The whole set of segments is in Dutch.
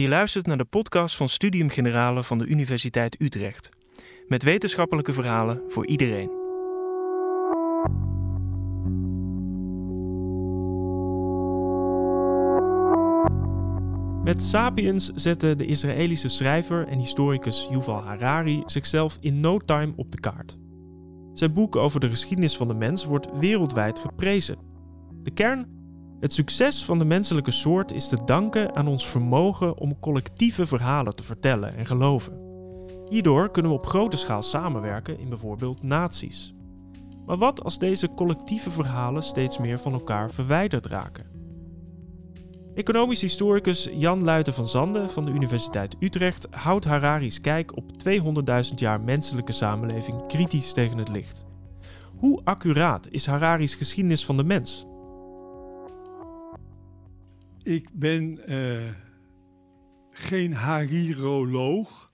Je luistert naar de podcast van Studium Generale van de Universiteit Utrecht. Met wetenschappelijke verhalen voor iedereen. Met Sapiens zette de Israëlische schrijver en historicus Yuval Harari zichzelf in no time op de kaart. Zijn boek over de geschiedenis van de mens wordt wereldwijd geprezen. De kern het succes van de menselijke soort is te danken aan ons vermogen om collectieve verhalen te vertellen en geloven. Hierdoor kunnen we op grote schaal samenwerken in bijvoorbeeld naties. Maar wat als deze collectieve verhalen steeds meer van elkaar verwijderd raken? Economisch historicus Jan Luiten van Zanden van de Universiteit Utrecht houdt Harari's kijk op 200.000 jaar menselijke samenleving kritisch tegen het licht. Hoe accuraat is Harari's geschiedenis van de mens? Ik ben uh, geen hariroloog.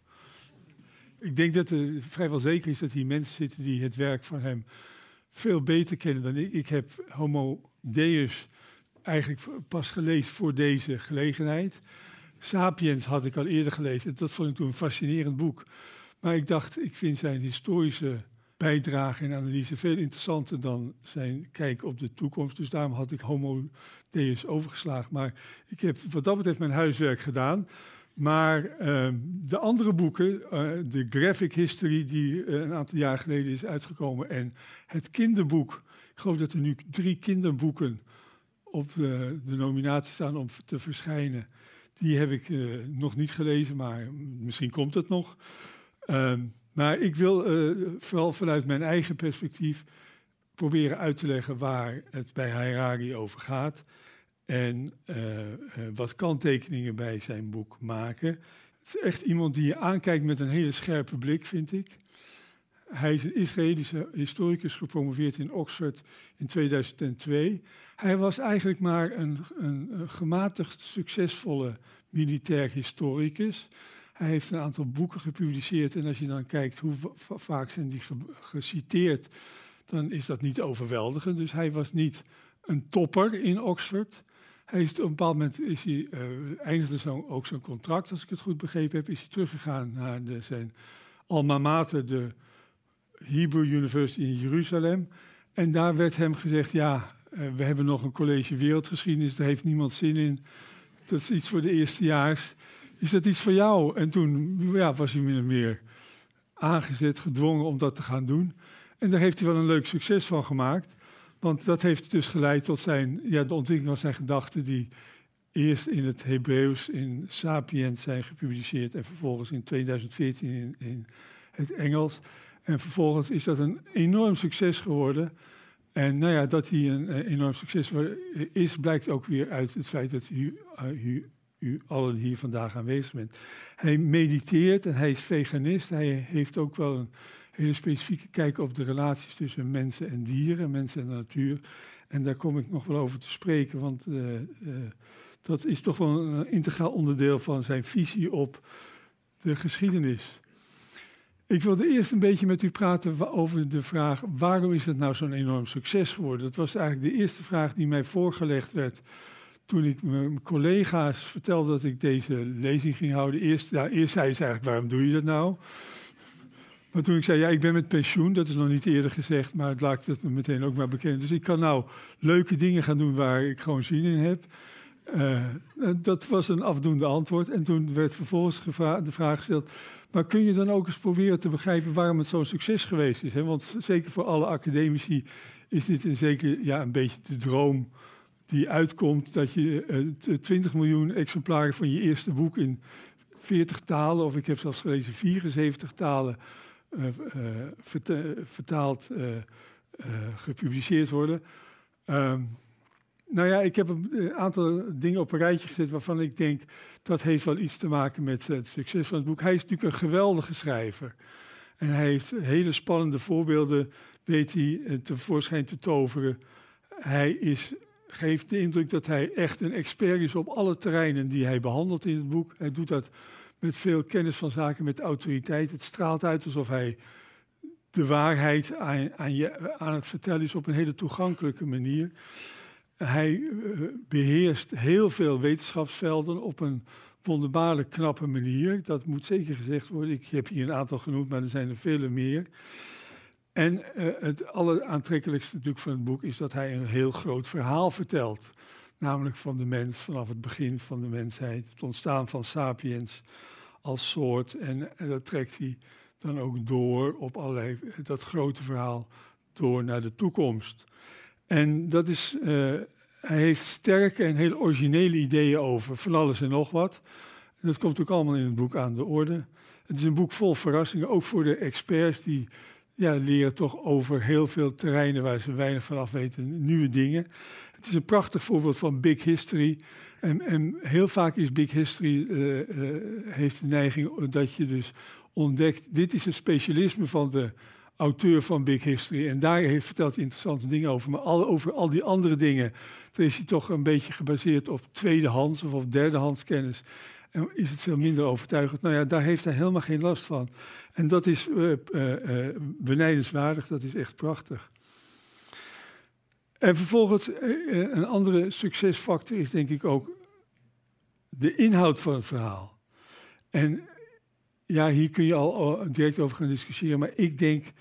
Ik denk dat het vrijwel zeker is dat hier mensen zitten die het werk van hem veel beter kennen dan ik. Ik heb Homo Deus eigenlijk pas gelezen voor deze gelegenheid. Sapiens had ik al eerder gelezen. Dat vond ik toen een fascinerend boek. Maar ik dacht, ik vind zijn historische bijdrage en analyse veel interessanter dan zijn kijk op de toekomst. Dus daarom had ik Homo Deus overgeslagen. Maar ik heb wat dat betreft mijn huiswerk gedaan. Maar uh, de andere boeken, uh, de Graphic History, die uh, een aantal jaar geleden is uitgekomen, en het kinderboek. Ik geloof dat er nu drie kinderboeken op de, nominatie staan om te verschijnen. Die heb ik nog niet gelezen, maar misschien komt het nog. Maar ik wil uh, vooral vanuit mijn eigen perspectief proberen uit te leggen waar het bij Harari over gaat. En uh, wat kanttekeningen bij zijn boek maken. Het is echt iemand die je aankijkt met een hele scherpe blik, vind ik. Hij is een Israëlische historicus, gepromoveerd in Oxford in 2002. Hij was eigenlijk maar een, een gematigd succesvolle militair historicus. Hij heeft een aantal boeken gepubliceerd en als je dan kijkt hoe vaak zijn die geciteerd, dan is dat niet overweldigend. Dus hij was niet een topper in Oxford. Hij is op een bepaald moment is hij, uh, eindigde zo, ook zijn contract, als ik het goed begrepen heb, is hij teruggegaan naar de, zijn alma mater, de Hebrew University in Jeruzalem. En daar werd hem gezegd, ja, uh, we hebben nog een college wereldgeschiedenis, daar heeft niemand zin in. Dat is iets voor de eerstejaars is dat iets voor jou? En toen ja, was hij min meer aangezet, gedwongen om dat te gaan doen. En daar heeft hij wel een leuk succes van gemaakt. Want dat heeft dus geleid tot zijn, ja, de ontwikkeling van zijn gedachten die eerst in het Hebreeuws in Sapiens zijn gepubliceerd en vervolgens in 2014 in, in het Engels. En vervolgens is dat een enorm succes geworden. En nou ja, dat hij een, enorm succes is, blijkt ook weer uit het feit dat hij u allen hier vandaag aanwezig bent. Hij mediteert en hij is veganist. Hij heeft ook wel een hele specifieke kijk op de relaties tussen mensen en dieren, mensen en de natuur. En daar kom ik nog wel over te spreken, want uh, uh, dat is toch wel een integraal onderdeel van zijn visie op de geschiedenis. Ik wilde eerst een beetje met u praten over de vraag: waarom is het nou zo'n enorm succes geworden? Dat was eigenlijk de eerste vraag die mij voorgelegd werd toen ik mijn collega's vertelde dat ik deze lezing ging houden, eerst, eerst zei ze eigenlijk, waarom doe je dat nou? Maar toen ik zei, ja, ik ben met pensioen, dat is nog niet eerder gezegd, maar het laat het me meteen ook maar bekend. Dus ik kan nou leuke dingen gaan doen waar ik gewoon zin in heb. Uh, dat was een afdoende antwoord. En toen werd vervolgens de vraag gesteld, maar kun je dan ook eens proberen te begrijpen waarom het zo'n succes geweest is? Hè? Want zeker voor alle academici is dit een, zeker ja, een beetje de droom die uitkomt dat je uh, eh, 20 miljoen exemplaren van je eerste boek in 40 talen, of ik heb zelfs gelezen 74 talen, uh, uh, vertaald, gepubliceerd worden. Um, nou ja, ik heb een aantal dingen op een rijtje gezet waarvan ik denk dat heeft wel iets te maken met het succes van het boek. Hij is natuurlijk een geweldige schrijver. En hij heeft hele spannende voorbeelden, weet hij, tevoorschijn te toveren. Hij is geeft de indruk dat hij echt een expert is op alle terreinen die hij behandelt in het boek. Hij doet dat met veel kennis van zaken, met autoriteit. Het straalt uit alsof hij de waarheid aan, je, aan het vertellen is op een hele toegankelijke manier. Hij uh, beheerst heel veel wetenschapsvelden op een wonderbaarlijk knappe manier. Dat moet zeker gezegd worden. Ik heb hier een aantal genoemd, maar er zijn er vele meer. En uh, het alleraantrekkelijkste natuurlijk van het boek is dat hij een heel groot verhaal vertelt. Namelijk van de mens vanaf het begin van de mensheid, het ontstaan van sapiens als soort. En, dat trekt hij dan ook door op allerlei, dat grote verhaal door naar de toekomst. En dat is, uh, hij heeft sterke en heel originele ideeën over van alles en nog wat. dat komt ook allemaal in het boek aan de orde. Het is een boek vol verrassingen, ook voor de experts die ja, leren toch over heel veel terreinen waar ze weinig van af weten, nieuwe dingen. Het is een prachtig voorbeeld van big history. En, en heel vaak is big history, uh, uh, heeft de neiging dat je dus ontdekt, dit is het specialisme van de auteur van Big History. En daar heeft, vertelt hij interessante dingen over. Maar over al die andere dingen, daar is hij toch een beetje gebaseerd op tweedehands of op derdehands kennis. Is het veel minder overtuigend. Nou ja, daar heeft hij helemaal geen last van. En dat is uh, uh, benijdenswaardig, dat is echt prachtig. En vervolgens, een andere succesfactor is denk ik ook de inhoud van het verhaal. En ja, hier kun je al direct over gaan discussiëren, maar ik denk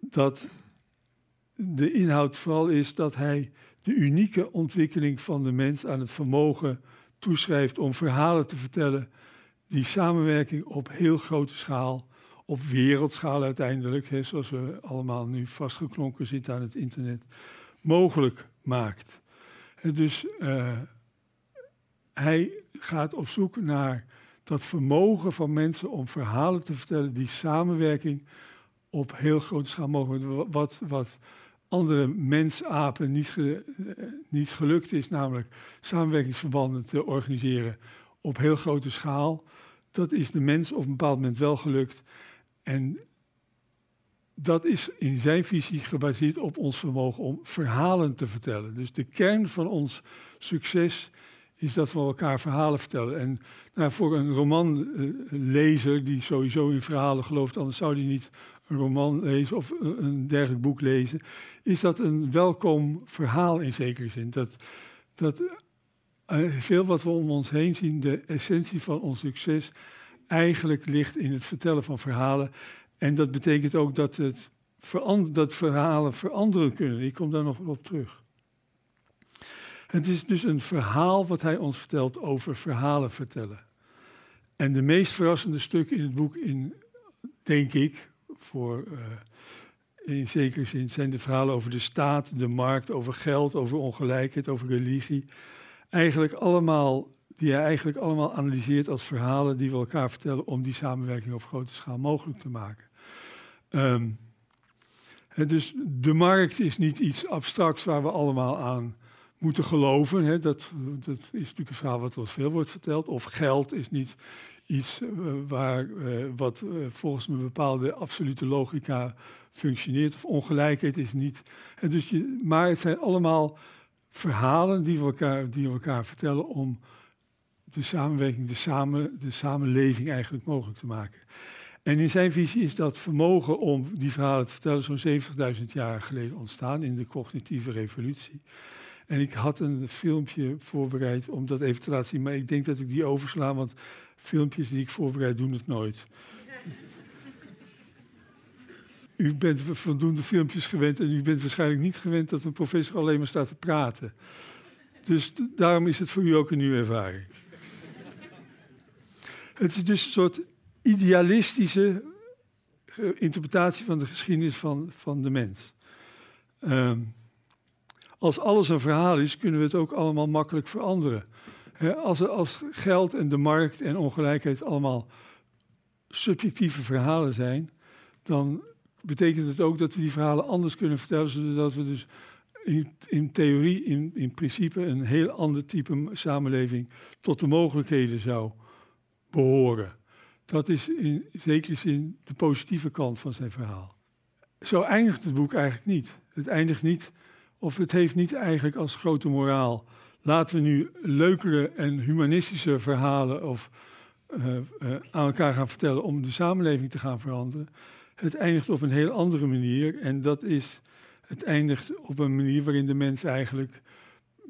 dat de inhoud vooral is dat hij de unieke ontwikkeling van de mens aan het vermogen toeschrijft om verhalen te vertellen die samenwerking op heel grote schaal, op wereldschaal uiteindelijk, zoals we allemaal nu vastgeklonken zitten aan het internet, mogelijk maakt. Dus uh, hij gaat op zoek naar dat vermogen van mensen om verhalen te vertellen die samenwerking op heel grote schaal mogelijk. Wat, wat andere mensapen niet, eh, niet gelukt is, namelijk samenwerkingsverbanden te organiseren op heel grote schaal. Dat is de mens op een bepaald moment wel gelukt. En dat is in zijn visie gebaseerd op ons vermogen om verhalen te vertellen. Dus de kern van ons succes is dat we elkaar verhalen vertellen. En nou, voor een romanlezer die sowieso in verhalen gelooft, anders zou die niet roman lezen of een dergelijk boek lezen, is dat een welkom verhaal in zekere zin. Dat, dat uh, veel wat we om ons heen zien, de essentie van ons succes, eigenlijk ligt in het vertellen van verhalen. En dat betekent ook dat, het dat verhalen veranderen kunnen. Ik kom daar nog wel op terug. Het is dus een verhaal wat hij ons vertelt over verhalen vertellen. En de meest verrassende stukken in het boek, in, denk ik, voor, uh, in zekere zin, zijn de verhalen over de staat, de markt, over geld, over ongelijkheid, over religie. Eigenlijk allemaal, die hij eigenlijk allemaal analyseert als verhalen die we elkaar vertellen om die samenwerking op grote schaal mogelijk te maken. Um, dus de markt is niet iets abstracts waar we allemaal aan moeten geloven. Dat, dat is natuurlijk een verhaal wat wel veel wordt verteld. Of geld is niet iets uh, waar, uh, wat uh, volgens een bepaalde absolute logica functioneert. Of ongelijkheid is niet. En dus je, maar het zijn allemaal verhalen die we elkaar, die elkaar vertellen om de samenwerking, de, samen, de samenleving eigenlijk mogelijk te maken. En in zijn visie is dat vermogen om die verhalen te vertellen zo'n 70.000 jaar geleden ontstaan in de cognitieve revolutie. En ik had een filmpje voorbereid om dat even te laten zien, maar ik denk dat ik die oversla, want filmpjes die ik voorbereid doen het nooit. U bent voldoende filmpjes gewend en u bent waarschijnlijk niet gewend dat een professor alleen maar staat te praten. Dus daarom is het voor u ook een nieuwe ervaring. Het is dus een soort idealistische interpretatie van de geschiedenis van, van de mens. Um, als alles een verhaal is, kunnen we het ook allemaal makkelijk veranderen. Als, als geld en de markt en ongelijkheid allemaal subjectieve verhalen zijn, dan betekent het ook dat we die verhalen anders kunnen vertellen, zodat we dus in, in theorie, in, in principe, een heel ander type samenleving tot de mogelijkheden zou behoren. Dat is in zekere zin de positieve kant van zijn verhaal. Zo eindigt het boek eigenlijk niet. Het eindigt niet of het heeft niet eigenlijk als grote moraal. Laten we nu leukere en humanistische verhalen of, uh, uh, aan elkaar gaan vertellen om de samenleving te gaan veranderen. Het eindigt op een heel andere manier. En dat is, het eindigt op een manier waarin de mens eigenlijk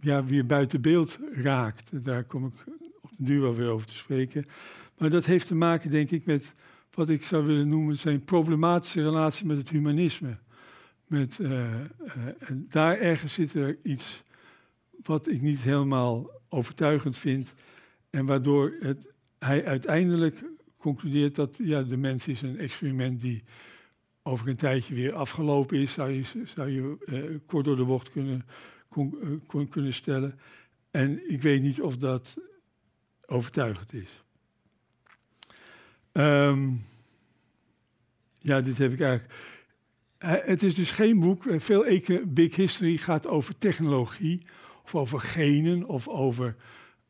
ja, weer buiten beeld raakt. Daar kom ik op duur wel weer over te spreken. Maar dat heeft te maken, denk ik, met wat ik zou willen noemen zijn problematische relatie met het humanisme. Met, uh, en daar ergens zit er iets wat ik niet helemaal overtuigend vind. En waardoor het, hij uiteindelijk concludeert dat ja, de mens is een experiment die over een tijdje weer afgelopen is, zou je, zou je uh, kort door de bocht kunnen, kon, kunnen stellen. En ik weet niet of dat overtuigend is. Um, ja, dit heb ik eigenlijk. Het is dus geen boek. Veel Big History gaat over technologie, of over genen, of over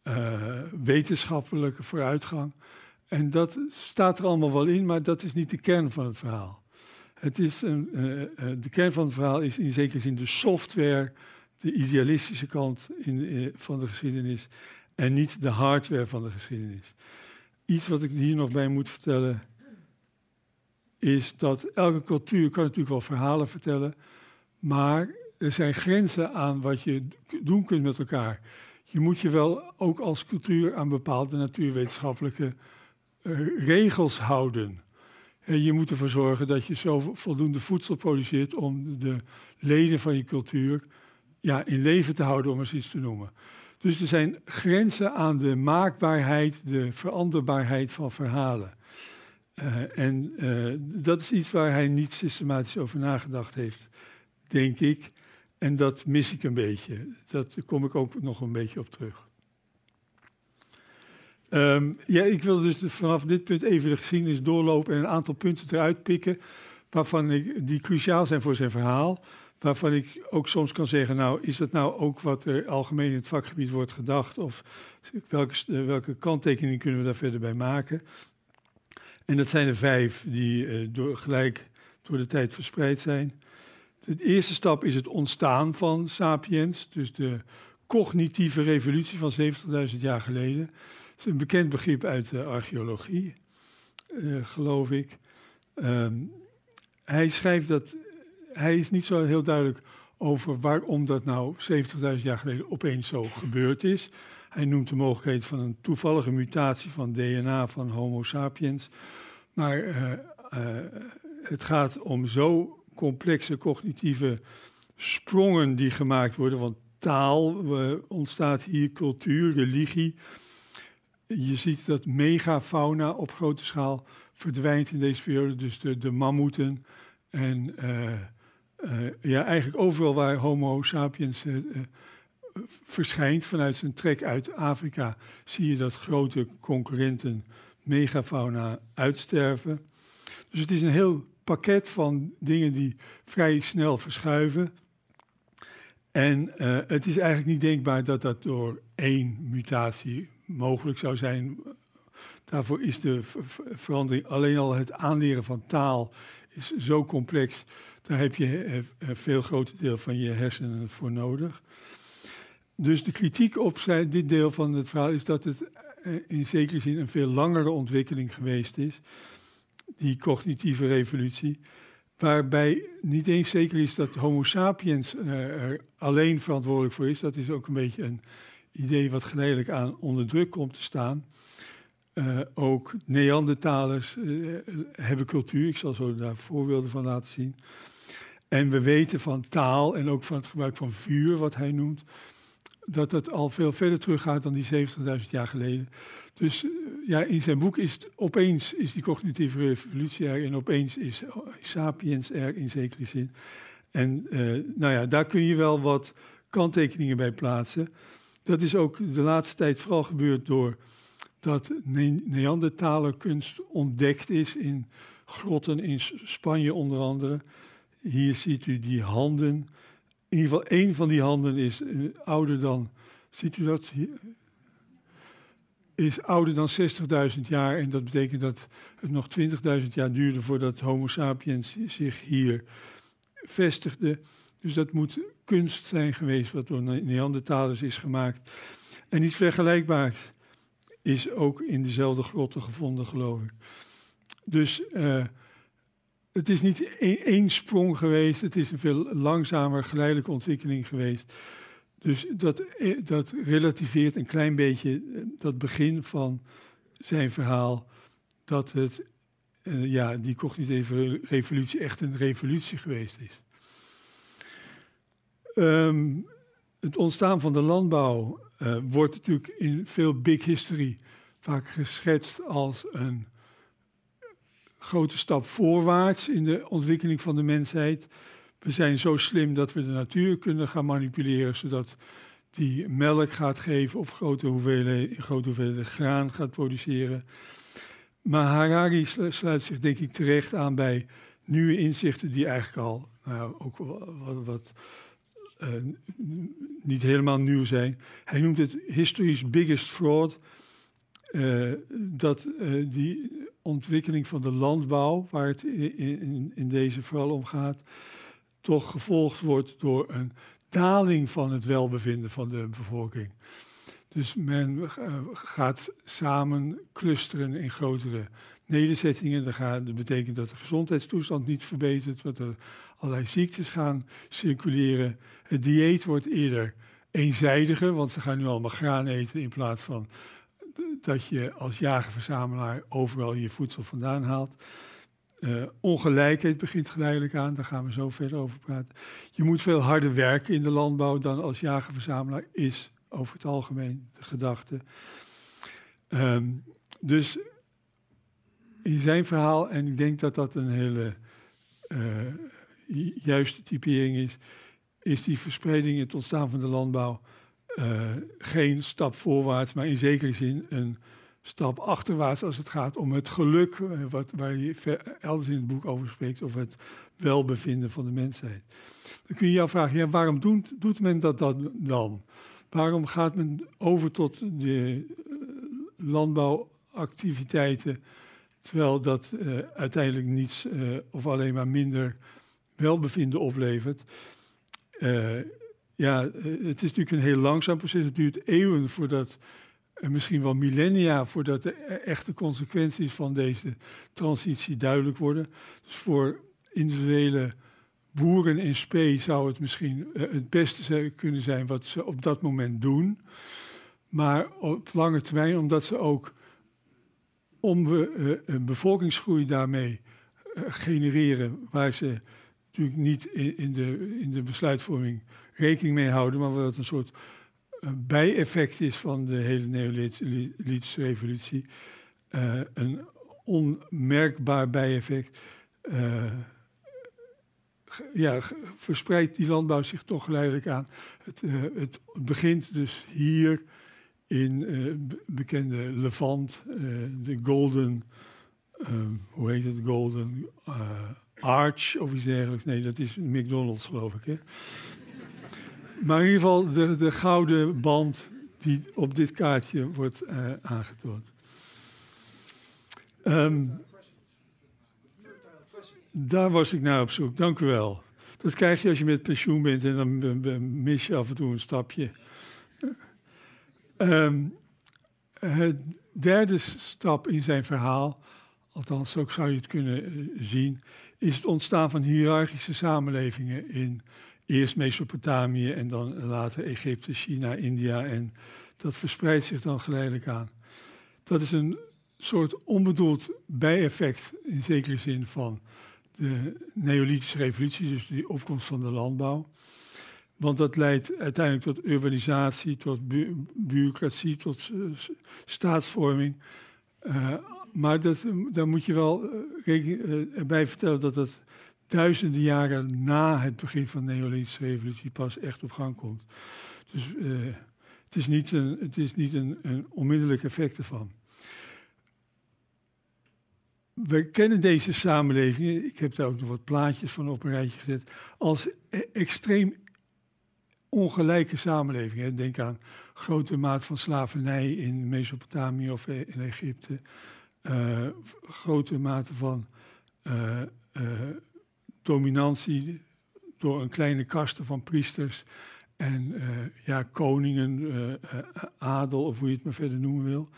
uh, wetenschappelijke vooruitgang. En dat staat er allemaal wel in, maar dat is niet de kern van het verhaal. Het is een, uh, de kern van het verhaal is in zekere zin de software, de idealistische kant in, van de geschiedenis, en niet de hardware van de geschiedenis. Iets wat ik hier nog bij moet vertellen, is dat elke cultuur kan natuurlijk wel verhalen vertellen, maar er zijn grenzen aan wat je doen kunt met elkaar. Je moet je wel ook als cultuur aan bepaalde natuurwetenschappelijke uh, regels houden. En je moet ervoor zorgen dat je zo voldoende voedsel produceert om de leden van je cultuur ja, in leven te houden, om eens iets te noemen. Dus er zijn grenzen aan de maakbaarheid, de veranderbaarheid van verhalen. Uh, en uh, dat is iets waar hij niet systematisch over nagedacht heeft, denk ik. En dat mis ik een beetje. Dat kom ik ook nog een beetje op terug. Um, ja, ik wil dus vanaf dit punt even de geschiedenis doorlopen en een aantal punten eruit pikken waarvan ik, die cruciaal zijn voor zijn verhaal. Waarvan ik ook soms kan zeggen, nou, is dat nou ook wat er algemeen in het vakgebied wordt gedacht? Of welke, welke kanttekeningen kunnen we daar verder bij maken? En dat zijn er vijf die door, gelijk door de tijd verspreid zijn. De eerste stap is het ontstaan van sapiens, dus de cognitieve revolutie van 70.000 jaar geleden. Dat is een bekend begrip uit de archeologie, uh, geloof ik. Um, hij schrijft dat, hij is niet zo heel duidelijk over waarom dat nou 70.000 jaar geleden opeens zo gebeurd is. Hij noemt de mogelijkheid van een toevallige mutatie van DNA van Homo sapiens. Maar uh, uh, het gaat om zo complexe cognitieve sprongen die gemaakt worden. Want taal ontstaat hier, cultuur, religie. Je ziet dat megafauna op grote schaal verdwijnt in deze periode. Dus de, de mammoeten en ja, eigenlijk overal waar Homo sapiens verschijnt vanuit zijn trek uit Afrika, zie je dat grote concurrenten megafauna uitsterven. Dus het is een heel pakket van dingen die vrij snel verschuiven. En uh, het is eigenlijk niet denkbaar dat dat door één mutatie mogelijk zou zijn. Daarvoor is de verandering, alleen al het aanleren van taal, is zo complex. Daar heb je een veel groter deel van je hersenen voor nodig. Dus de kritiek op dit deel van het verhaal is dat het eh, in zekere zin een veel langere ontwikkeling geweest is, die cognitieve revolutie, waarbij niet eens zeker is dat Homo sapiens uh, er alleen verantwoordelijk voor is. Dat is ook een beetje een idee wat geleidelijk aan onder druk komt te staan. Uh, ook Neandertalers uh, hebben cultuur, ik zal zo daar voorbeelden van laten zien. En we weten van taal en ook van het gebruik van vuur, wat hij noemt, dat het al veel verder teruggaat dan die 70.000 jaar geleden. Dus eh, ja, in zijn boek is opeens is die cognitieve revolutie er en opeens is sapiens er in zekere zin. En uh, nou ja, daar kun je wel wat kanttekeningen bij plaatsen. Dat is ook de laatste tijd vooral gebeurd door dat ne kunst ontdekt is in grotten in Spanje onder andere. Hier ziet u die handen in ieder geval één van die handen is uh, ouder dan, ziet u dat? Is ouder dan 60.000 jaar en dat betekent dat het nog 20.000 jaar duurde voordat Homo sapiens zich hier vestigde. Dus dat moet kunst zijn geweest wat door Neandertalers is gemaakt. En iets vergelijkbaars is ook in dezelfde grotten gevonden, geloof ik. Dus uh, het is niet één sprong geweest, het is een veel langzamer geleidelijke ontwikkeling geweest. Dus dat, eh, dat relativeert een klein beetje eh, dat begin van zijn verhaal, dat het, uh, ja, die cognitieve revolutie echt een revolutie geweest is. Um, het ontstaan van de landbouw wordt natuurlijk in veel big history vaak geschetst als een grote stap voorwaarts in de ontwikkeling van de mensheid. We zijn zo slim dat we de natuur kunnen gaan manipuleren, zodat die melk gaat geven of grote hoeveelheden, grote hoeveelheden graan gaat produceren. Maar Harari sluit zich denk ik terecht aan bij nieuwe inzichten die eigenlijk al nou, ook wat, wat uh, niet helemaal nieuw zijn. Hij noemt het history's biggest fraud. Uh, dat uh, die ontwikkeling van de landbouw, waar het in, in, deze vooral om gaat, toch gevolgd wordt door een daling van het welbevinden van de bevolking. Dus men uh, gaat samen clusteren in grotere nederzettingen. Dat, dat betekent dat de gezondheidstoestand niet verbetert, dat er allerlei ziektes gaan circuleren. Het dieet wordt eerder eenzijdiger, want ze gaan nu allemaal graan eten in plaats van dat je als jager-verzamelaar overal je voedsel vandaan haalt. Uh, ongelijkheid begint geleidelijk aan, daar gaan we zo verder over praten. Je moet veel harder werken in de landbouw dan als jager-verzamelaar, is over het algemeen de gedachte. Um, dus in zijn verhaal, en ik denk dat dat een hele uh, juiste typering is, is die verspreiding, het ontstaan van de landbouw, geen stap voorwaarts, maar in zekere zin een stap achterwaarts als het gaat om het geluk, uh, wat, waar je elders in het boek over spreekt, of het welbevinden van de mensheid. Dan kun je jou vragen, ja, waarom doet, doet men dat dan? Waarom gaat men over tot de landbouwactiviteiten Terwijl dat uiteindelijk niets of alleen maar minder welbevinden oplevert. Ja, het is natuurlijk een heel langzaam proces. Het duurt eeuwen voordat, en misschien wel millennia, voordat de e-, echte consequenties van deze transitie duidelijk worden. Dus voor individuele boeren in spe zou het misschien het beste kunnen zijn wat ze op dat moment doen. Maar op lange termijn, omdat ze ook om we uh, een bevolkingsgroei daarmee genereren, waar ze natuurlijk niet in, de, in de besluitvorming rekening mee houden, maar wat een soort uh, bijeffect is van de hele Neolithische revolutie. een onmerkbaar bijeffect. ja, verspreidt die landbouw zich toch geleidelijk aan. Het, het begint dus hier in uh, bekende Levant, uh, de Golden, hoe heet het, Golden uh, Arch of iets dergelijks. Nee, dat is McDonald's geloof ik. Hè? Maar in ieder geval de, de gouden band die op dit kaartje wordt aangetoond. Um, daar was ik naar op zoek, dank u wel. Dat krijg je als je met pensioen bent en dan mis je af en toe een stapje. Um, het derde stap in zijn verhaal, althans zo zou je het kunnen uh, zien, is het ontstaan van hiërarchische samenlevingen in eerst Mesopotamië en dan later Egypte, China, India. En dat verspreidt zich dan geleidelijk aan. Dat is een soort onbedoeld bijeffect in zekere zin van de Neolithische revolutie, dus de opkomst van de landbouw. Want dat leidt uiteindelijk tot urbanisatie, tot bu bureaucratie, tot uh, staatsvorming. Uh, maar dat, daar moet je wel uh, erbij vertellen dat dat duizenden jaren na het begin van de Neolithische revolutie pas echt op gang komt. Dus het is niet, een, het is niet een, onmiddellijk effect ervan. We kennen deze samenlevingen, ik heb daar ook nog wat plaatjes van op een rijtje gezet, als e extreem ongelijke samenleving. Denk aan grote maat van slavernij in Mesopotamië of in Egypte. Uh, grote mate van uh, dominantie door een kleine kaste van priesters en ja, koningen, adel of hoe je het maar verder noemen wil.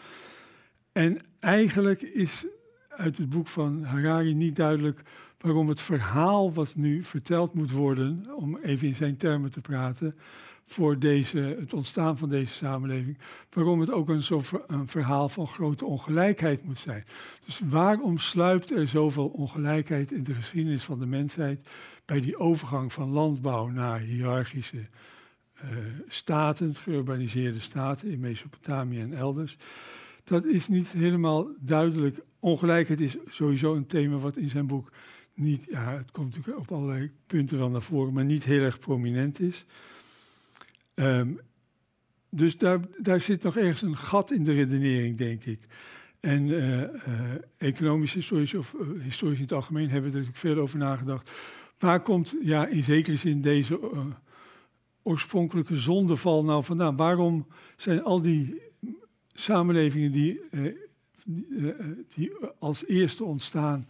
En eigenlijk is uit het boek van Harari niet duidelijk waarom het verhaal wat nu verteld moet worden, om even in zijn termen te praten, voor deze, het ontstaan van deze samenleving, waarom het ook een, zo een verhaal van grote ongelijkheid moet zijn. Dus waarom sluipt er zoveel ongelijkheid in de geschiedenis van de mensheid bij die overgang van landbouw naar hiërarchische uh, staten, geurbaniseerde staten in Mesopotamië en elders? Dat is niet helemaal duidelijk. Ongelijkheid is sowieso een thema wat in zijn boek niet, ja, het komt natuurlijk op allerlei punten wel naar voren, maar niet heel erg prominent is. Um, dus daar, daar zit nog ergens een gat in de redenering, denk ik. En uh, uh, economisch, historisch of uh, historisch in het algemeen hebben er natuurlijk veel over nagedacht. Waar komt ja, in zekere zin deze oorspronkelijke zondeval nou vandaan? Waarom zijn al die samenlevingen die, die, die als eerste ontstaan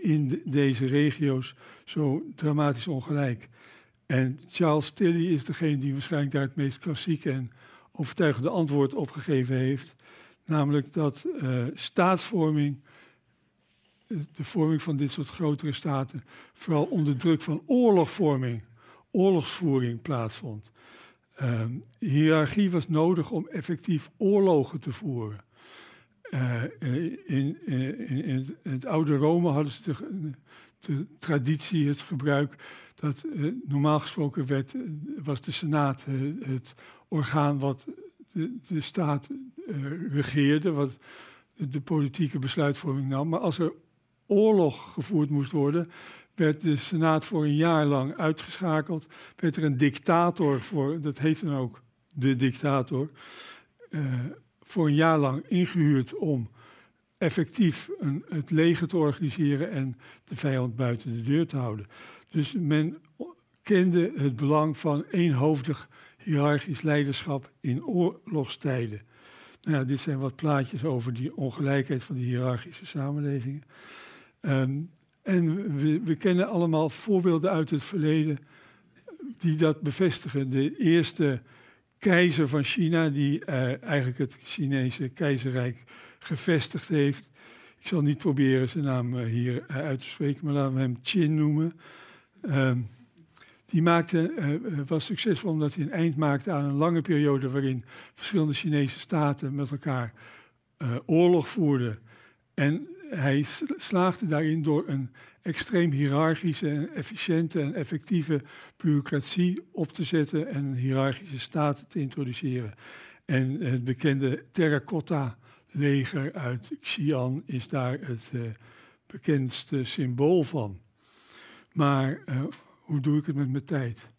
in de, deze regio's zo dramatisch ongelijk? En Charles Tilly is degene die waarschijnlijk daar het meest klassieke en overtuigende antwoord op gegeven heeft. Namelijk dat uh, staatsvorming, eh, de vorming van dit soort grotere staten, vooral onder druk van oorlogvorming, oorlogsvoering plaatsvond. Uh, hiërarchie was nodig om effectief oorlogen te voeren. Uh, in, in, in, het oude Rome hadden ze de, de traditie, het gebruik dat uh, normaal gesproken werd, uh, was de Senaat uh, het orgaan wat de, de staat regeerde, wat de politieke besluitvorming nam. Maar als er oorlog gevoerd moest worden, werd de Senaat voor een jaar lang uitgeschakeld. Werd er een dictator voor, dat heette dan ook de dictator, voor een jaar lang ingehuurd om effectief een, het leger te organiseren en de vijand buiten de deur te houden. Dus men kende het belang van eenhoofdig hiërarchisch leiderschap in oorlogstijden. Nou ja, dit zijn wat plaatjes over die ongelijkheid van die hiërarchische samenlevingen. Um, en we, we, kennen allemaal voorbeelden uit het verleden die dat bevestigen. De eerste keizer van China, die uh, eigenlijk het Chinese keizerrijk gevestigd heeft. Ik zal niet proberen zijn naam uh, hier uh, uit te spreken, maar laten we hem Qin noemen. Um, die maakte, uh, was succesvol omdat hij een eind maakte aan een lange periode waarin verschillende Chinese staten met elkaar oorlog voerden. En hij slaagde daarin door een extreem hiërarchische en efficiënte en effectieve bureaucratie op te zetten en een hiërarchische staat te introduceren. En het bekende terracotta leger uit Xi'an is daar het uh, bekendste symbool van. Maar uh, hoe doe ik het met mijn tijd?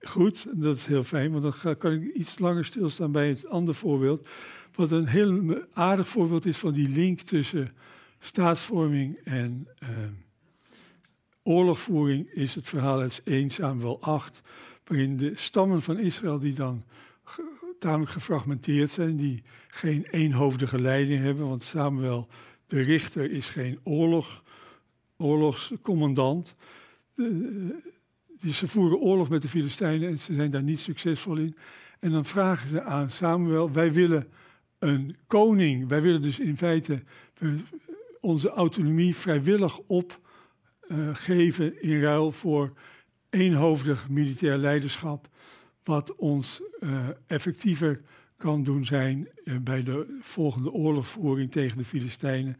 Goed, dat is heel fijn, want dan kan ik iets langer stilstaan bij het andere voorbeeld. Wat een heel aardig voorbeeld is van die link tussen staatsvorming en uh, oorlogvoering, is het verhaal uit 1 Samuel 8, waarin de stammen van Israël, die dan tamelijk gefragmenteerd zijn, die geen eenhoofdige leiding hebben, want Samuel, de richter, is geen oorlog oorlogscommandant. ze voeren oorlog met de Filistijnen en ze zijn daar niet succesvol in. En dan vragen ze aan Samuel, wij willen een koning. Wij willen dus in feite onze autonomie vrijwillig opgeven uh, in ruil voor eenhoofdig militair leiderschap, wat ons uh, effectiever kan doen zijn uh, bij de volgende oorlogvoering tegen de Filistijnen.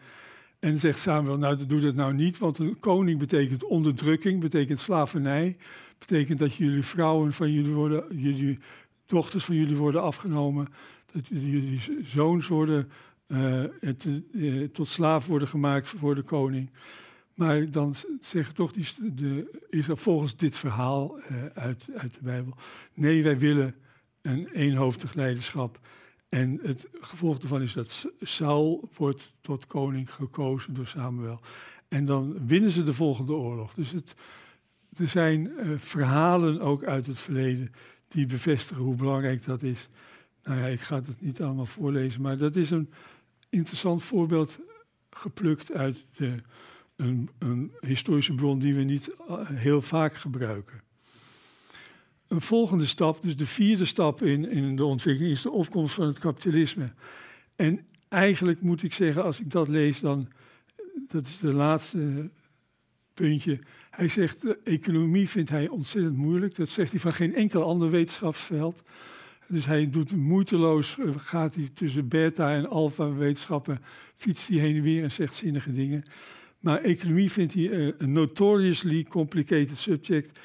En zegt Samuel, nou doe dat nou niet, want een koning betekent onderdrukking, betekent slavernij, betekent dat jullie vrouwen van jullie worden, jullie dochters van jullie worden afgenomen, dat jullie zoons worden uh, tot slaaf worden gemaakt voor de koning. Maar dan zeggen toch die, de, volgens dit verhaal uh, uit, uit de Bijbel, nee, wij willen een eenhoofdig leiderschap. En het gevolg daarvan is dat Saul wordt tot koning gekozen door Samuel. En dan winnen ze de volgende oorlog. Dus het, er zijn uh, verhalen ook uit het verleden die bevestigen hoe belangrijk dat is. Nou ja, ik ga het niet allemaal voorlezen, maar dat is een interessant voorbeeld geplukt uit de, een, een historische bron die we niet uh, heel vaak gebruiken. Een volgende stap, dus de vierde stap in, in de ontwikkeling, is de opkomst van het kapitalisme. En eigenlijk moet ik zeggen, als ik dat lees, dan, dat is de laatste puntje. Hij zegt, economie vindt hij ontzettend moeilijk. Dat zegt hij van geen enkel ander wetenschapsveld. Dus hij doet moeiteloos, eh, gaat hij tussen beta en alpha wetenschappen, fietst hij heen en weer en zegt zinnige dingen. Maar economie vindt hij eh, een notoriously complicated subject.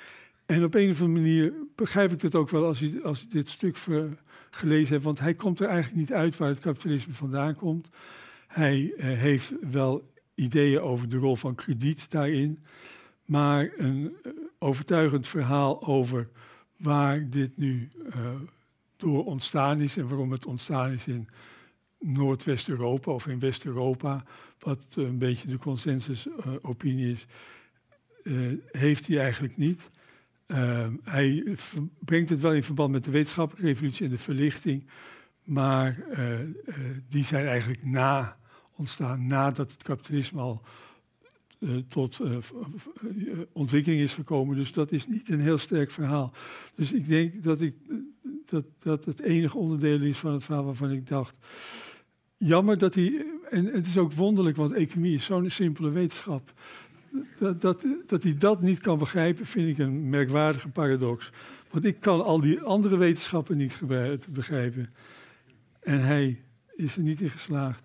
En op een of andere manier begrijp ik het ook wel als hij, als dit stuk gelezen heeft. Want hij komt er eigenlijk niet uit waar het kapitalisme vandaan komt. Hij uh, heeft wel ideeën over de rol van krediet daarin. Maar een overtuigend verhaal over waar dit nu door ontstaan is en waarom het ontstaan is in Noordwest-Europa of in West-Europa, wat een beetje de consensusopinie is, uh, heeft hij eigenlijk niet. Uh, hij brengt het wel in verband met de wetenschappelijke revolutie en de verlichting, maar die zijn eigenlijk na ontstaan, nadat het kapitalisme al tot ontwikkeling is gekomen. Dus dat is niet een heel sterk verhaal. Dus ik denk dat ik dat, dat het enige onderdeel is van het verhaal waarvan ik dacht. Jammer dat hij. En het is ook wonderlijk, want economie is zo'n simpele wetenschap. Dat, dat, dat hij dat niet kan begrijpen, vind ik een merkwaardige paradox. Want ik kan al die andere wetenschappen niet begrijpen. En hij is er niet in geslaagd.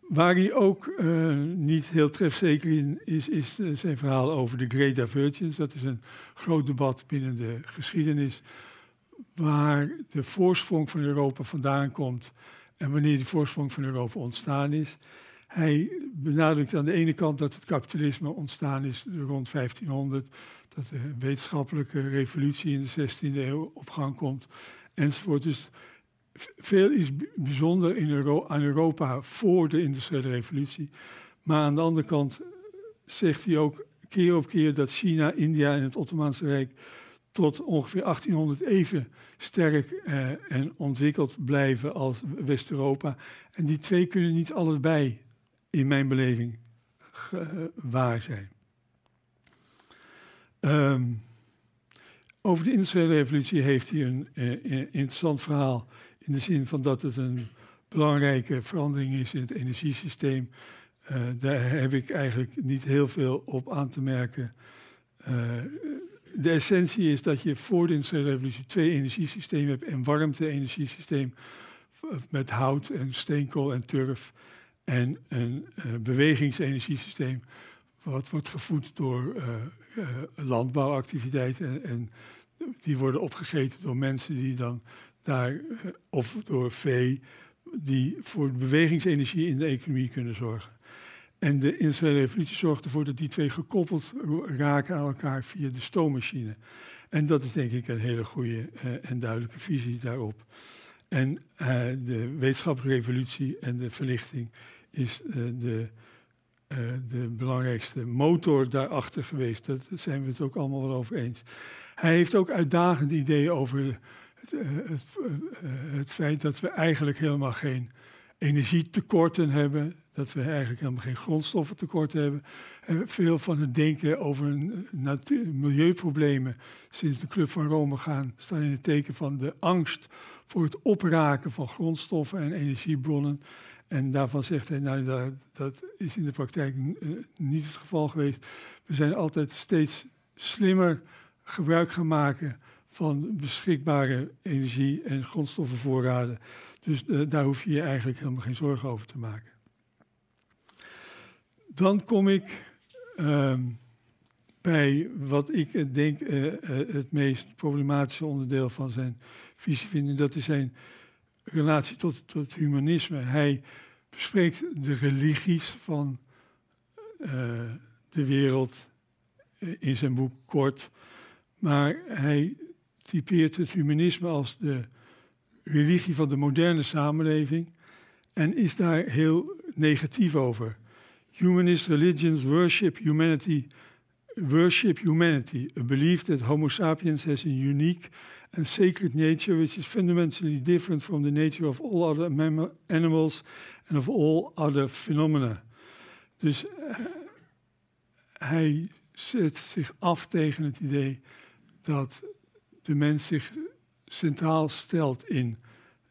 Waar hij ook uh, niet heel trefzeker in is, is uh, zijn verhaal over de Great Divergence. Dat is een groot debat binnen de geschiedenis waar de voorsprong van Europa vandaan komt en wanneer die voorsprong van Europa ontstaan is. Hij benadrukt aan de ene kant dat het kapitalisme ontstaan is rond 1500, dat de wetenschappelijke revolutie in de 16e eeuw op gang komt, enzovoort. Dus veel is bijzonder in aan Europa voor de industriële revolutie. Maar aan de andere kant zegt hij ook keer op keer dat China, India en het Ottomaanse Rijk tot ongeveer 1800 even sterk uh, en ontwikkeld blijven als West-Europa. En die twee kunnen niet allebei, in mijn beleving, uh, waar zijn. Um, over de industriële revolutie heeft hij een uh, interessant verhaal. In de zin van dat het een belangrijke verandering is in het energiesysteem. daar heb ik eigenlijk niet heel veel op aan te merken de essentie is dat je voor de industriële revolutie twee energiesystemen hebt. Een warmte-energiesysteem met hout en steenkool en turf. En een uh, bewegingsenergiesysteem wat wordt gevoed door uh, landbouwactiviteiten. En, en, die worden opgegeten door mensen die dan daar, of door vee, die voor bewegingsenergie in de economie kunnen zorgen. En de industriële revolutie zorgt ervoor dat die twee gekoppeld raken aan elkaar via de stoommachine. En dat is denk ik een hele goede uh, en duidelijke visie daarop. En uh, de wetenschappelijke revolutie en de verlichting is uh, de, de belangrijkste motor daarachter geweest. Daar zijn we het ook allemaal wel over eens. Hij heeft ook uitdagende ideeën over het, het, het feit dat we eigenlijk helemaal geen energietekorten hebben dat we eigenlijk helemaal geen grondstoffentekort hebben. En veel van het denken over milieuproblemen sinds de Club van Rome gaan, staan in het teken van de angst voor het opraken van grondstoffen en energiebronnen. En daarvan zegt hij, nou, dat, dat is in de praktijk eh, niet het geval geweest. We zijn altijd steeds slimmer gebruik gaan maken van beschikbare energie- en grondstoffenvoorraden. Dus uh, daar hoef je je eigenlijk helemaal geen zorgen over te maken. Dan kom ik uh, bij wat ik denk uh, uh, het meest problematische onderdeel van zijn visie vind. En dat is zijn relatie tot, tot humanisme. Hij bespreekt de religies van uh, de wereld in zijn boek kort. Maar hij typeert het humanisme als de religie van de moderne samenleving en is daar heel negatief over. Humanist religions worship humanity, worship humanity, a belief that Homo sapiens has a unique and sacred nature which is fundamentally different from the nature of all other animals and of all other phenomena. Dus uh, hij zet zich af tegen het idee dat de mens zich centraal stelt in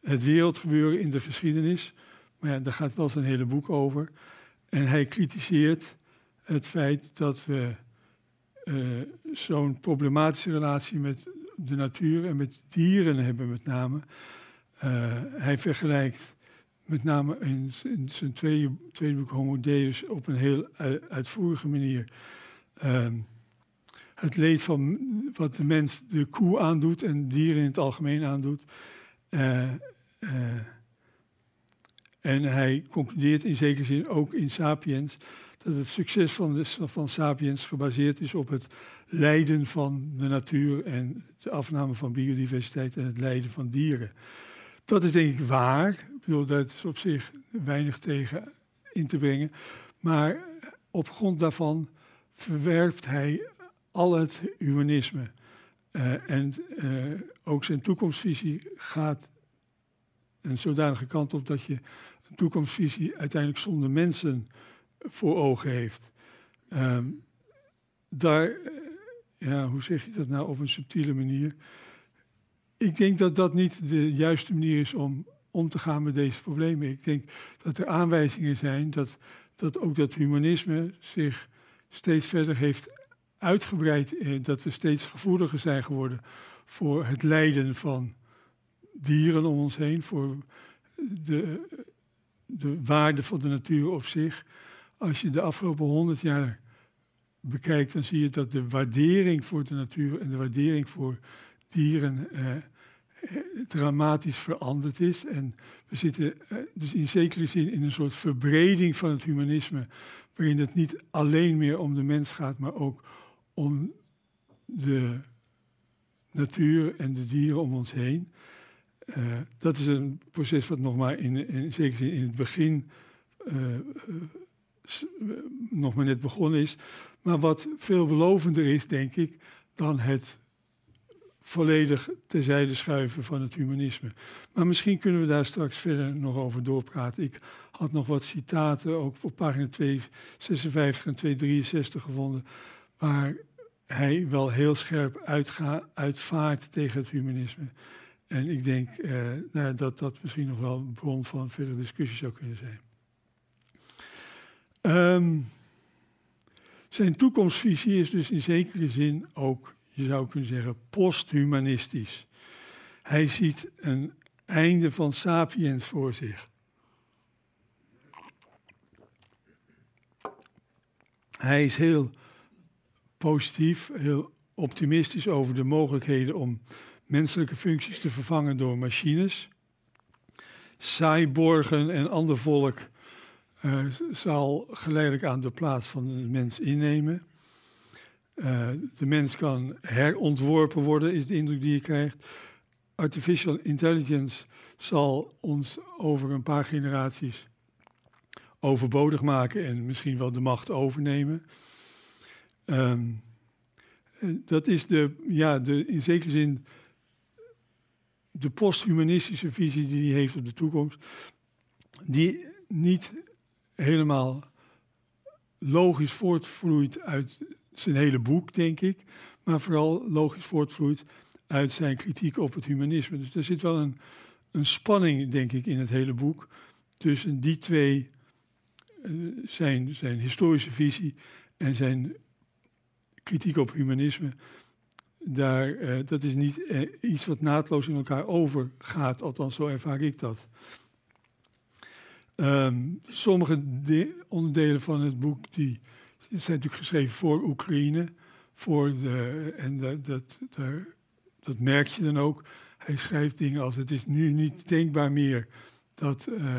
het wereldgebeuren in de geschiedenis. Maar ja, daar gaat wel zijn hele boek over. En hij kritiseert het feit dat we zo'n problematische relatie met de natuur en met dieren hebben, met name. hij vergelijkt met name in, zijn tweede, tweede boek Homo Deus op een heel uitvoerige manier. Ehm, het leed van wat de mens de koe aandoet en dieren in het algemeen aandoet. Uh, en hij concludeert in zekere zin ook in Sapiens dat het succes van, de, van Sapiens gebaseerd is op het lijden van de natuur en de afname van biodiversiteit en het lijden van dieren. Dat is denk ik waar. Ik bedoel, daar is op zich weinig tegen in te brengen. Maar op grond daarvan verwerpt hij al het humanisme. Uh, en uh, ook zijn toekomstvisie gaat een zodanige kant op dat je een toekomstvisie uiteindelijk zonder mensen voor ogen heeft. Um, daar, uh, ja, hoe zeg je dat nou op een subtiele manier? Ik denk dat dat niet de juiste manier is om om te gaan met deze problemen. Ik denk dat er aanwijzingen zijn dat, dat ook dat humanisme zich steeds verder heeft uitgebreid. Eh, dat we steeds gevoeliger zijn geworden voor het lijden van dieren om ons heen, voor de, de waarde van de natuur op zich. Als je de afgelopen honderd jaar bekijkt, dan zie je dat de waardering voor de natuur en de waardering voor dieren eh, dramatisch veranderd is. En we zitten eh, dus in zekere zin in een soort verbreding van het humanisme, waarin het niet alleen meer om de mens gaat, maar ook om de natuur en de dieren om ons heen. Uh, dat is een proces wat nog maar in, in zekere zin in het begin uh, nog maar net begonnen is. Maar wat veelbelovender is, denk ik, dan het volledig terzijde schuiven van het humanisme. Maar misschien kunnen we daar straks verder nog over doorpraten. Ik had nog wat citaten, ook op pagina 256 en 263 gevonden, waar hij wel heel scherp uitvaart tegen het humanisme. En ik denk eh, nou, dat dat misschien nog wel een bron van verdere discussie zou kunnen zijn. Um, zijn toekomstvisie is dus in zekere zin ook je zou kunnen zeggen, posthumanistisch. Hij ziet een einde van sapiens voor zich. Hij is heel positief, heel optimistisch over de mogelijkheden om menselijke functies te vervangen door machines. Cyborgen en ander volk uh, zal geleidelijk aan de plaats van de mens innemen. Uh, de mens kan herontworpen worden, is de indruk die je krijgt. Artificial intelligence zal ons over een paar generaties overbodig maken en misschien wel de macht overnemen. Um, dat is de, ja, de, in zekere zin de posthumanistische visie die hij heeft op de toekomst, die niet helemaal logisch voortvloeit uit zijn hele boek, denk ik, maar vooral logisch voortvloeit uit zijn kritiek op het humanisme. Dus er zit wel een, een spanning, denk ik, in het hele boek tussen die twee, uh, zijn, zijn historische visie en zijn kritiek op humanisme. Daar, uh, dat is niet uh, iets wat naadloos in elkaar overgaat, althans zo ervaar ik dat. Um, sommige onderdelen van het boek die zijn natuurlijk geschreven voor Oekraïne. Voor de, en dat, dat, dat merk je dan ook. Hij schrijft dingen als: Het is nu niet denkbaar meer dat uh,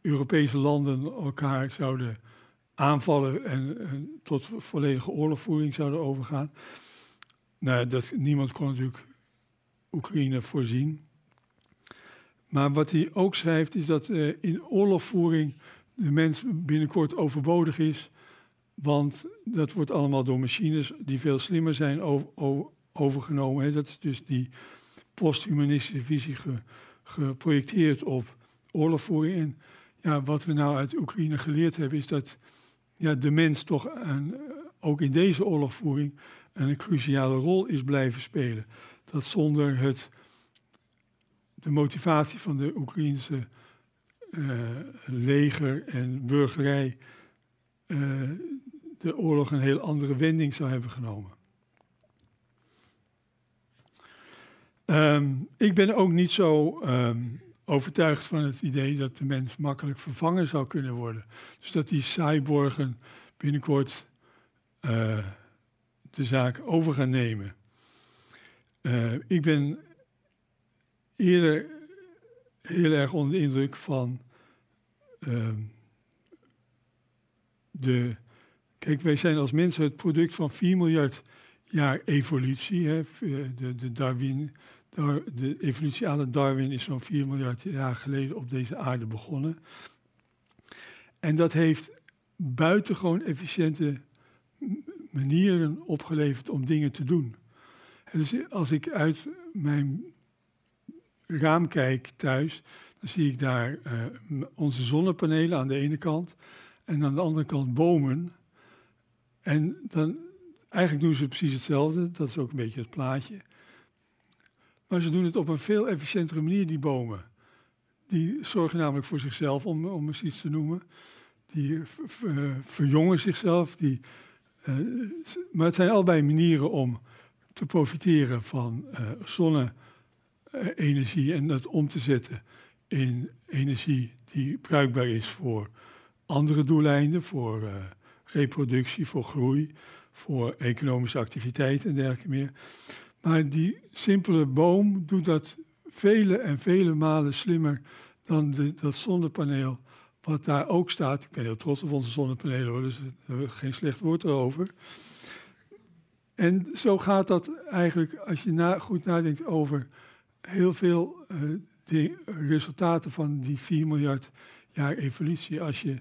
Europese landen elkaar zouden aanvallen en, en, tot volledige oorlogvoering zouden overgaan. Nou, dat, niemand kon natuurlijk Oekraïne voorzien. Maar wat hij ook schrijft is dat uh, in oorlogvoering de mens binnenkort overbodig is want dat wordt allemaal door machines die veel slimmer zijn overgenomen. Dat is dus die posthumanistische visie geprojecteerd op oorlogvoering. En ja, wat we nou uit Oekraïne geleerd hebben, is dat ja, de mens toch een, ook in deze oorlogvoering een cruciale rol is blijven spelen. Dat zonder het, de motivatie van de Oekraïnse leger en burgerij de oorlog een heel andere wending zou hebben genomen. Ehm, ik ben ook niet zo ehm, overtuigd van het idee dat de mens makkelijk vervangen zou kunnen worden. Dus dat die cyborgen binnenkort uh, de zaak over gaan nemen. Uh, ik ben eerder heel erg onder de indruk van uh, de. Kijk, wij zijn als mensen het product van 4 miljard jaar evolutie. Hè. De, de, Darwin, de evolutie Darwin is zo'n 4 miljard jaar geleden op deze aarde begonnen. En dat heeft buitengewoon efficiënte manieren opgeleverd om dingen te doen. dus als ik uit mijn raam kijk thuis, dan zie ik daar uh, onze zonnepanelen aan de ene kant en aan de andere kant bomen. En dan, eigenlijk doen ze precies hetzelfde, dat is ook een beetje het plaatje. Maar ze doen het op een veel efficiëntere manier, die bomen. Die zorgen namelijk voor zichzelf, om, om eens iets te noemen. Die verjongen zichzelf, die eh, maar het zijn allebei manieren om te profiteren van uh, zonne-energie en dat om te zetten in energie die bruikbaar is voor andere doeleinden, voor uh, reproductie, voor groei, voor economische activiteit en dergelijke meer. Maar die simpele boom doet dat vele en vele malen slimmer dan de, dat zonnepaneel wat daar ook staat. Ik ben heel trots op onze zonnepanelen hoor, dus geen slecht woord erover. En zo gaat dat eigenlijk, als je na, goed nadenkt over heel veel uh, de resultaten van die 4 miljard jaar evolutie. Als je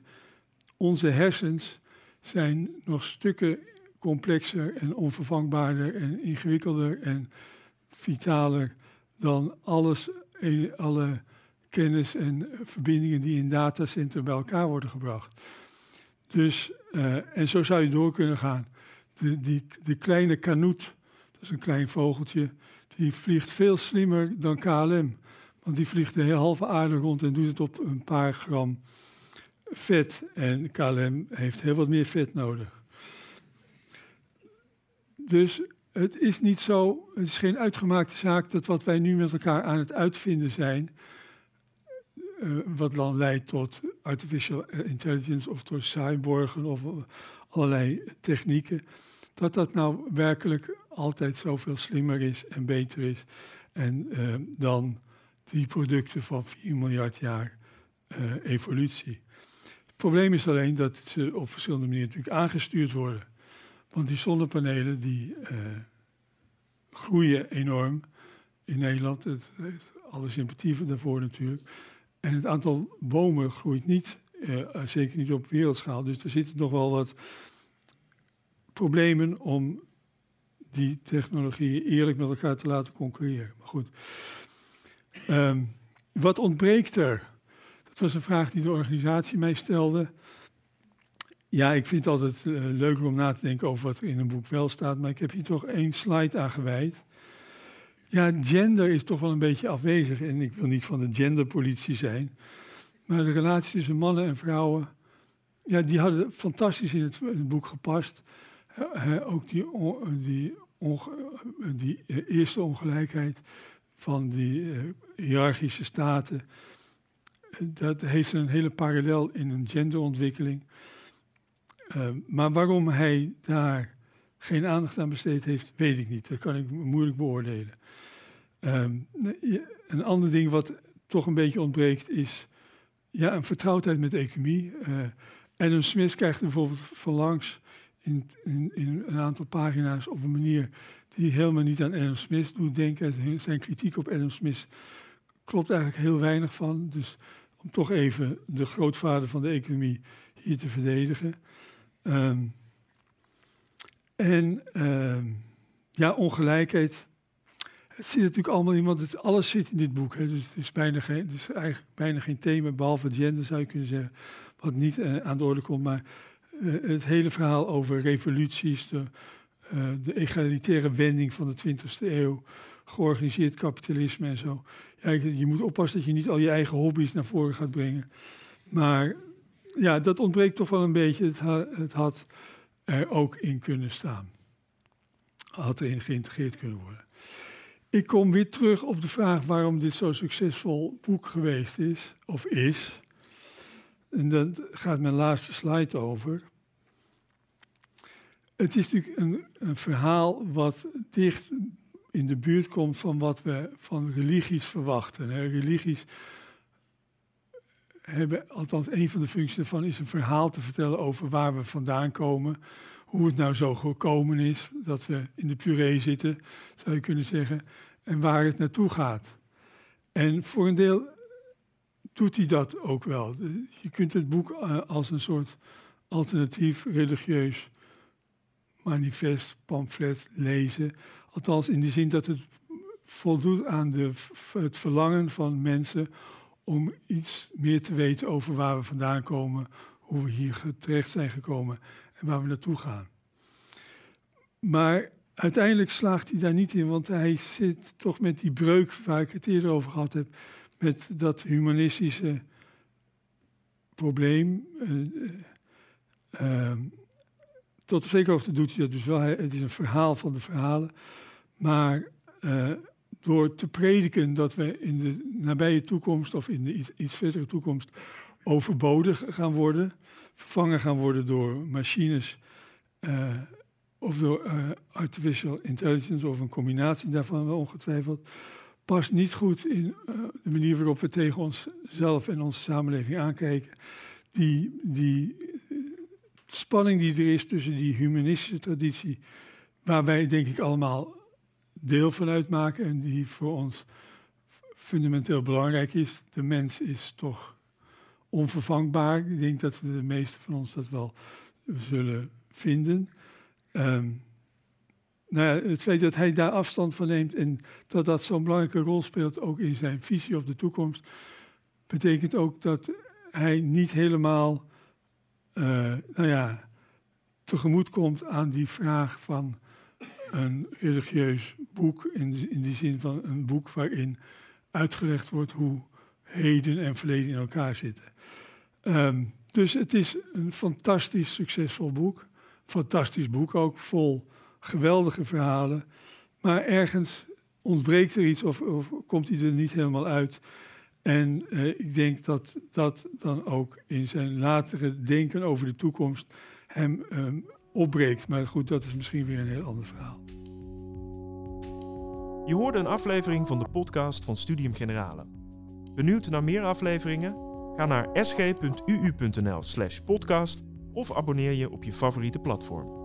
onze hersens zijn nog stukken complexer en onvervangbaarder en ingewikkelder en vitaler dan alles, alle kennis en verbindingen die in datacenter bij elkaar worden gebracht. Dus, uh, en zo zou je door kunnen gaan. De, die, de kleine kanoet, dat is een klein vogeltje, die vliegt veel slimmer dan KLM. Want die vliegt de hele halve aarde rond en doet het op een paar gram vet. En KLM heeft heel wat meer vet nodig. Dus het is niet zo, het is geen uitgemaakte zaak dat wat wij nu met elkaar aan het uitvinden zijn, uh, wat dan leidt tot artificial intelligence of tot cyborgen of allerlei technieken, dat dat nou werkelijk altijd zoveel slimmer is en beter is en, uh, dan die producten van 4 miljard jaar evolutie. Het probleem is alleen dat ze op verschillende manieren natuurlijk aangestuurd worden. Want die zonnepanelen die groeien enorm in Nederland. Het, alle sympathie daarvoor natuurlijk. En het aantal bomen groeit niet, uh, zeker niet op wereldschaal. Dus er zitten nog wel wat problemen om die technologieën eerlijk met elkaar te laten concurreren. Maar goed. Um, wat ontbreekt er? Dat was een vraag die de organisatie mij stelde. Ja, ik vind het altijd uh, leuker om na te denken over wat er in een boek wel staat, maar ik heb hier toch één slide aan gewijd. Ja, gender is toch wel een beetje afwezig. En ik wil niet van de genderpolitie zijn. Maar de relatie tussen mannen en vrouwen. Ja, die hadden fantastisch in het, boek gepast. ook die, die, die eerste ongelijkheid van die uh, hiërarchische staten. Dat heeft een hele parallel in een genderontwikkeling. Maar waarom hij daar geen aandacht aan besteed heeft, weet ik niet. Dat kan ik moeilijk beoordelen. Um, een ander ding wat toch een beetje ontbreekt is ja, een vertrouwdheid met economie. Uh, Adam Smith krijgt bijvoorbeeld van langs in, in, in, een aantal pagina's op een manier die helemaal niet aan Adam Smith doet denken. Zijn kritiek op Adam Smith klopt eigenlijk heel weinig van. Dus om toch even de grootvader van de economie hier te verdedigen. Um, en uh, ja, ongelijkheid. Het zit natuurlijk allemaal in, want het, alles zit in dit boek. Dus het is, eigenlijk bijna geen thema, behalve gender zou je kunnen zeggen, wat niet uh, aan de orde komt. Maar uh, het hele verhaal over revoluties, de, uh, de egalitaire wending van de 20e eeuw, georganiseerd kapitalisme en zo. Ja, je moet oppassen dat je niet al je eigen hobby's naar voren gaat brengen. Maar ja, dat ontbreekt toch wel een beetje. Het, het had er ook in kunnen staan. Had erin geïntegreerd kunnen worden. Ik kom weer terug op de vraag waarom dit zo'n succesvol boek geweest is, of is. En daar gaat mijn laatste slide over. Het is natuurlijk een, verhaal wat dicht in de buurt komt van wat we van religies verwachten. Religies hebben, althans een van de functies ervan is een verhaal te vertellen over waar we vandaan komen. Hoe het nou zo gekomen is dat we in de puree zitten, zou je kunnen zeggen. En waar het naartoe gaat. En voor een deel doet hij dat ook wel. Je kunt het boek eh, als een soort alternatief religieus manifest, pamflet lezen. Althans in de zin dat het voldoet aan de, het verlangen van mensen om iets meer te weten over waar we vandaan komen, hoe we hier terecht zijn gekomen en waar we naartoe gaan. Maar uiteindelijk slaagt hij daar niet in, want hij zit toch met die breuk waar ik het eerder over gehad heb, met dat humanistische probleem. Uh, tot op zekere doet hij dat dus wel. Het is een verhaal van de verhalen. Maar uh, door te prediken dat we in de nabije toekomst of in de iets, iets verdere toekomst overbodig gaan worden, vervangen gaan worden door machines uh, of door uh, artificial intelligence of een combinatie daarvan ongetwijfeld, past niet goed in de manier waarop we tegen onszelf en onze samenleving aankijken. Die, die spanning die er is tussen die humanistische traditie, waar wij denk ik allemaal deel van uitmaken en die voor ons fundamenteel belangrijk is. De mens is toch onvervangbaar. Ik denk dat de meeste van ons dat wel zullen vinden. Um, nou ja, het feit dat hij daar afstand van neemt en dat dat zo'n belangrijke rol speelt, ook in zijn visie op de toekomst, betekent ook dat hij niet helemaal uh, nou ja, tegemoet komt aan die vraag van een religieus boek, in, in die zin van een boek waarin uitgelegd wordt hoe heden en verleden in elkaar zitten. Um, dus het is een fantastisch succesvol boek. Fantastisch boek ook, vol geweldige verhalen. Maar ergens ontbreekt er iets of, of komt hij er niet helemaal uit. En uh, ik denk dat dat dan ook in zijn latere denken over de toekomst hem um, opbreekt. Maar goed, dat is misschien weer een heel ander verhaal. Je hoorde een aflevering van de podcast van Studium Generale. Benieuwd naar meer afleveringen? Ga naar sg.uu.nl/podcast of abonneer je op je favoriete platform.